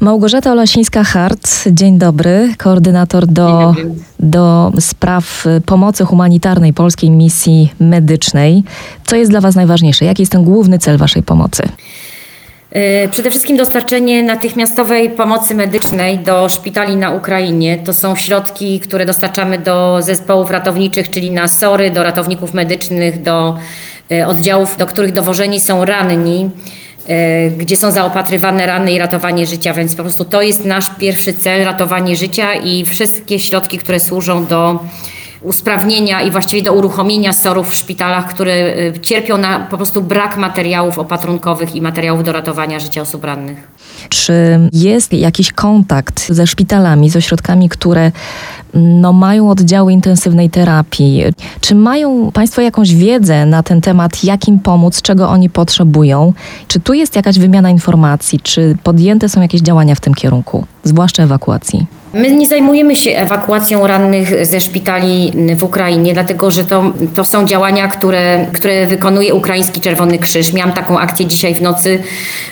Małgorzata Olasińska-Hart, dzień dobry, koordynator do, dobry. do spraw y, pomocy humanitarnej Polskiej Misji Medycznej. Co jest dla Was najważniejsze? Jaki jest ten główny cel Waszej pomocy? E, Przede wszystkim dostarczenie natychmiastowej pomocy medycznej do szpitali na Ukrainie. To są środki, które dostarczamy do zespołów ratowniczych, czyli na SORY, do ratowników medycznych, do e, oddziałów, do których dowożeni są ranni, gdzie są zaopatrywane rany i ratowanie życia. Więc po prostu to jest nasz pierwszy cel, ratowanie życia i wszystkie środki, które służą do usprawnienia i właściwie do uruchomienia SOR-ów w szpitalach, które y, cierpią na po prostu brak materiałów opatrunkowych i materiałów do ratowania życia osób rannych. Czy jest jakiś kontakt ze szpitalami, z ośrodkami, które no, mają oddziały intensywnej terapii? Czy mają Państwo jakąś wiedzę na ten temat, jak im pomóc, czego oni potrzebują? Czy tu jest jakaś wymiana informacji? Czy podjęte są jakieś działania w tym kierunku, zwłaszcza ewakuacji? My nie zajmujemy się ewakuacją rannych ze szpitali w Ukrainie, dlatego że to, to są działania, które, które wykonuje Ukraiński Czerwony Krzyż. Miałam taką akcję dzisiaj w nocy,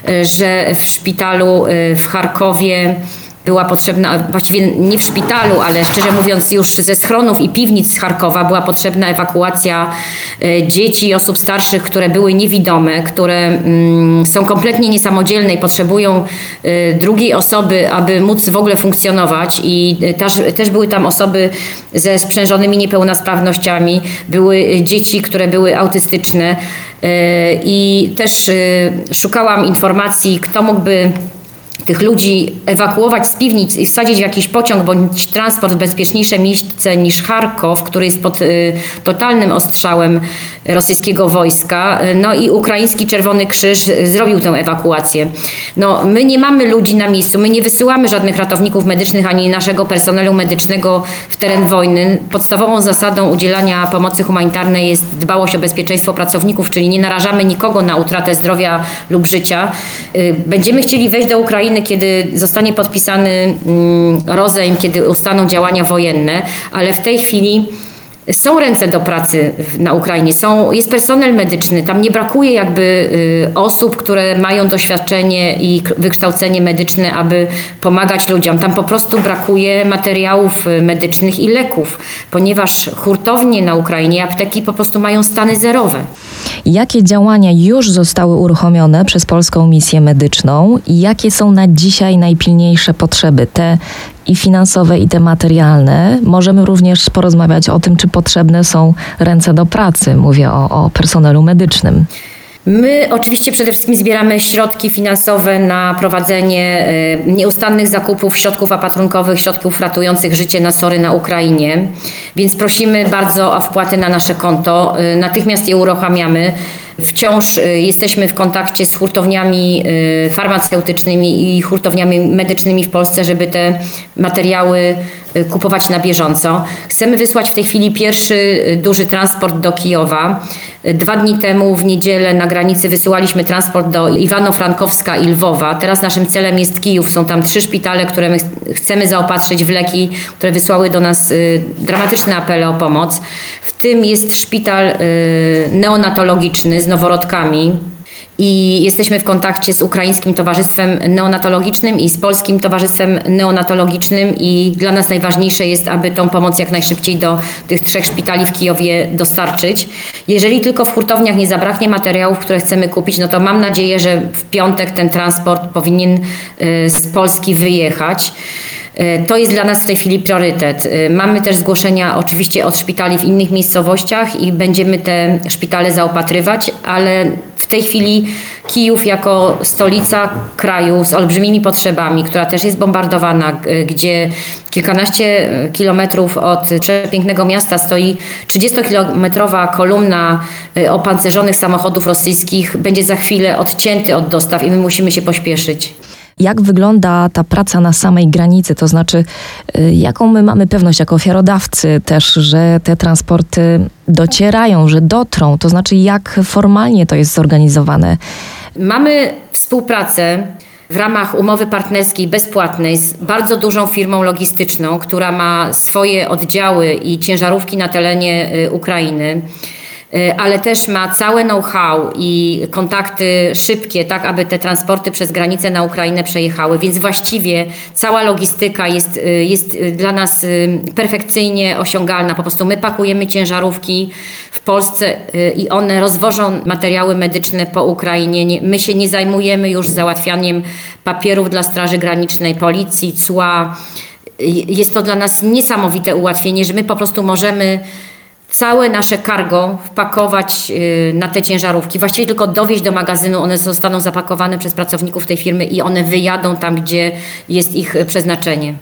y, że w szpitalu y, w Charkowie była potrzebna, właściwie nie w szpitalu, ale szczerze mówiąc już ze schronów i piwnic z Charkowa była potrzebna ewakuacja e, dzieci i osób starszych, które były niewidome, które mm, są kompletnie niesamodzielne i potrzebują e, drugiej osoby, aby móc w ogóle funkcjonować. I e, też, też były tam osoby ze sprzężonymi niepełnosprawnościami, były dzieci, które były autystyczne. I też szukałam informacji, kto mógłby tych ludzi ewakuować z piwnic i wsadzić w jakiś pociąg bądź transport w bezpieczniejsze miejsce niż Charkow, który jest pod y, totalnym ostrzałem rosyjskiego wojska. No i ukraiński Czerwony Krzyż zrobił tę ewakuację. No, my nie mamy ludzi na miejscu, my nie wysyłamy żadnych ratowników medycznych ani naszego personelu medycznego w teren wojny. Podstawową zasadą udzielania pomocy humanitarnej jest dbałość o bezpieczeństwo pracowników, czyli nie narażamy nikogo na utratę zdrowia lub życia. Y, Będziemy chcieli wejść do Ukrainy, kiedy zostanie podpisany mm, rozejm, kiedy ustaną działania wojenne, ale w tej chwili są ręce do pracy na Ukrainie, są, jest personel medyczny, tam nie brakuje jakby y, osób, które mają doświadczenie i wykształcenie medyczne, aby pomagać ludziom. Tam po prostu brakuje materiałów y, medycznych i leków, ponieważ hurtownie na Ukrainie, apteki po prostu mają stany zerowe. Jakie działania już zostały uruchomione przez Polską Misję Medyczną i jakie są na dzisiaj najpilniejsze potrzeby, te i finansowe, i te materialne? Możemy również porozmawiać o tym, czy potrzebne są ręce do pracy. Mówię o, o personelu medycznym. My oczywiście przede wszystkim zbieramy środki finansowe na prowadzenie e, nieustannych zakupów środków opatrunkowych, środków ratujących życie na sory na Ukrainie, więc prosimy bardzo o wpłaty na nasze konto. E, Natychmiast je uruchamiamy. Wciąż e, jesteśmy w kontakcie z hurtowniami farmaceutycznymi i hurtowniami medycznymi w Polsce, żeby te materiały kupować na bieżąco. Chcemy wysłać w tej chwili pierwszy duży transport do Kijowa. Dwa dni temu w niedzielę na granicy wysyłaliśmy transport do Iwano-Frankowska i Lwowa. Teraz naszym celem jest Kijów. Są tam trzy szpitale, które my ch- chcemy zaopatrzyć w leki, które wysłały do nas y, dramatyczne apele o pomoc. W tym jest szpital y, neonatologiczny z noworodkami. I jesteśmy w kontakcie z Ukraińskim Towarzystwem Neonatologicznym i z Polskim Towarzystwem Neonatologicznym i dla nas najważniejsze jest, aby tą pomoc jak najszybciej do tych trzech szpitali w Kijowie dostarczyć. Jeżeli tylko w hurtowniach nie zabraknie materiałów, które chcemy kupić, no to mam nadzieję, że w piątek ten transport powinien y, z Polski wyjechać. E, To jest dla nas w tej chwili priorytet. E, Mamy też zgłoszenia oczywiście od szpitali w innych miejscowościach i będziemy te szpitale zaopatrywać, ale w tej chwili Kijów jako stolica kraju z olbrzymimi potrzebami, która też jest bombardowana, gdzie kilkanaście e, kilometrów od przepięknego miasta stoi 30-kilometrowa kolumna e, opancerzonych samochodów rosyjskich, będzie za chwilę odcięty od dostaw i my musimy się pośpieszyć. Jak wygląda ta praca na samej granicy? To znaczy, y, jaką my mamy pewność jako ofiarodawcy też, że te transporty docierają, że dotrą? To znaczy, jak formalnie to jest zorganizowane? Mamy współpracę w ramach umowy partnerskiej bezpłatnej z bardzo dużą firmą logistyczną, która ma swoje oddziały i ciężarówki na terenie y, Ukrainy. Y, ale też ma całe know-how i kontakty szybkie, tak aby te transporty przez granicę na Ukrainę przejechały, więc właściwie cała logistyka jest, y, jest y, dla nas perfekcyjnie osiągalna. Po prostu my pakujemy ciężarówki w Polsce i one rozwożą materiały medyczne po Ukrainie. Nie, my się nie zajmujemy już załatwianiem papierów dla Straży Granicznej, Policji, cła. Y, Jest to dla nas niesamowite ułatwienie, że my po prostu możemy całe nasze cargo wpakować y, na te ciężarówki. Właściwie tylko dowieźć do magazynu, one zostaną zapakowane przez pracowników tej firmy i one wyjadą tam, gdzie jest ich y, przeznaczenie.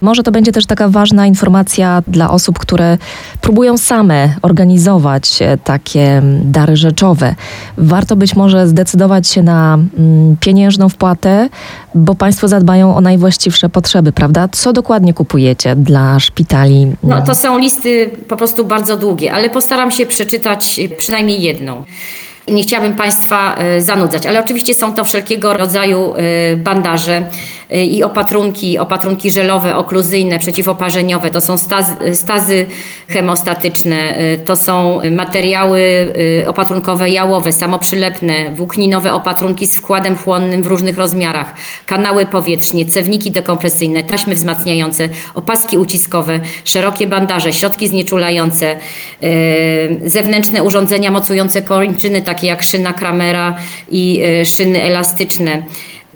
Może to będzie też taka ważna informacja dla osób, które próbują same organizować e, takie dary rzeczowe. Warto być może zdecydować się na pieniężną wpłatę, bo Państwo zadbają o najwłaściwsze potrzeby, prawda? Co dokładnie kupujecie dla szpitali? No, to są listy po prostu bardzo długie, ale postaram się przeczytać y, przynajmniej jedną. Nie chciałabym Państwa y, zanudzać, ale oczywiście są to wszelkiego rodzaju y, bandaże i opatrunki, opatrunki żelowe, okluzyjne, przeciwoparzeniowe. To są stazy, stazy hemostatyczne, y, to są materiały y, opatrunkowe jałowe, samoprzylepne, włókninowe opatrunki z składem chłonnym w różnych rozmiarach, kanały powietrznie, cewniki dekompresyjne, taśmy wzmacniające, opaski uciskowe, szerokie bandaże, środki znieczulające, y, zewnętrzne urządzenia mocujące kończyny, takie jak szyna Kramera i szyny elastyczne.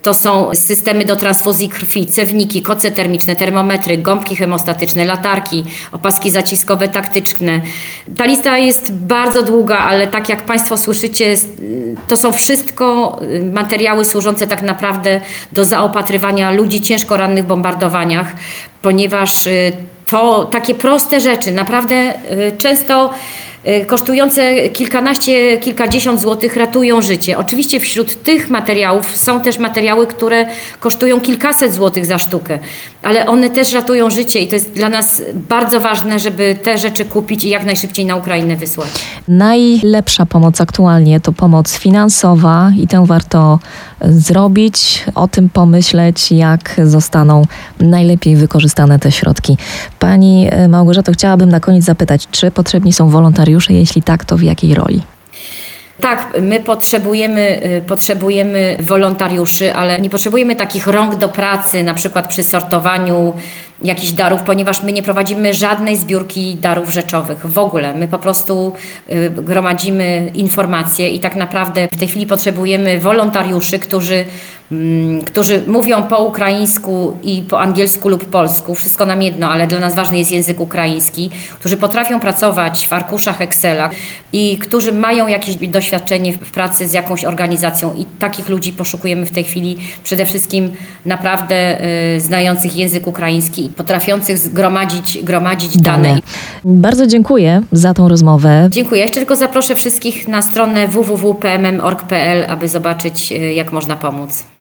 To są systemy do transfuzji krwi, cewniki, koce termiczne, termometry, gąbki hemostatyczne, latarki, opaski zaciskowe taktyczne. Ta lista jest bardzo długa, ale tak jak Państwo słyszycie, to są wszystko y, materiały służące tak naprawdę do zaopatrywania ludzi ciężko rannych w bombardowaniach, ponieważ y, to takie proste rzeczy, naprawdę y, często kosztujące kilkanaście, kilkadziesiąt złotych ratują życie. Oczywiście wśród tych materiałów są też materiały, które kosztują kilkaset złotych za sztukę, ale one też ratują życie i to jest dla nas bardzo ważne, żeby te rzeczy kupić i jak najszybciej na Ukrainę wysłać. Najlepsza pomoc aktualnie to pomoc finansowa i tę warto zrobić, o tym pomyśleć, jak zostaną najlepiej wykorzystane te środki. Pani e, Małgorzato, chciałabym na koniec zapytać, czy potrzebni są wolontariusze? Jeśli tak, to w jakiej roli? Tak, my potrzebujemy, y, potrzebujemy wolontariuszy, ale nie potrzebujemy takich rąk do pracy, na przykład przy sortowaniu jakichś darów, ponieważ my nie prowadzimy żadnej zbiórki darów rzeczowych w ogóle. My po prostu y, gromadzimy informacje i tak naprawdę w tej chwili potrzebujemy wolontariuszy, którzy, mm, którzy mówią po ukraińsku i po angielsku lub polsku, wszystko nam jedno, ale dla nas ważny jest język ukraiński, którzy potrafią pracować w arkuszach Excela i którzy mają jakieś doświadczenie w pracy z jakąś organizacją. I takich ludzi poszukujemy w tej chwili przede wszystkim naprawdę y, znających język ukraiński potrafiących zgromadzić gromadzić dane. Bardzo dziękuję za tą rozmowę. Dziękuję. Jeszcze tylko zaproszę wszystkich na stronę www.pmm.org.pl, aby zobaczyć, y, jak można pomóc.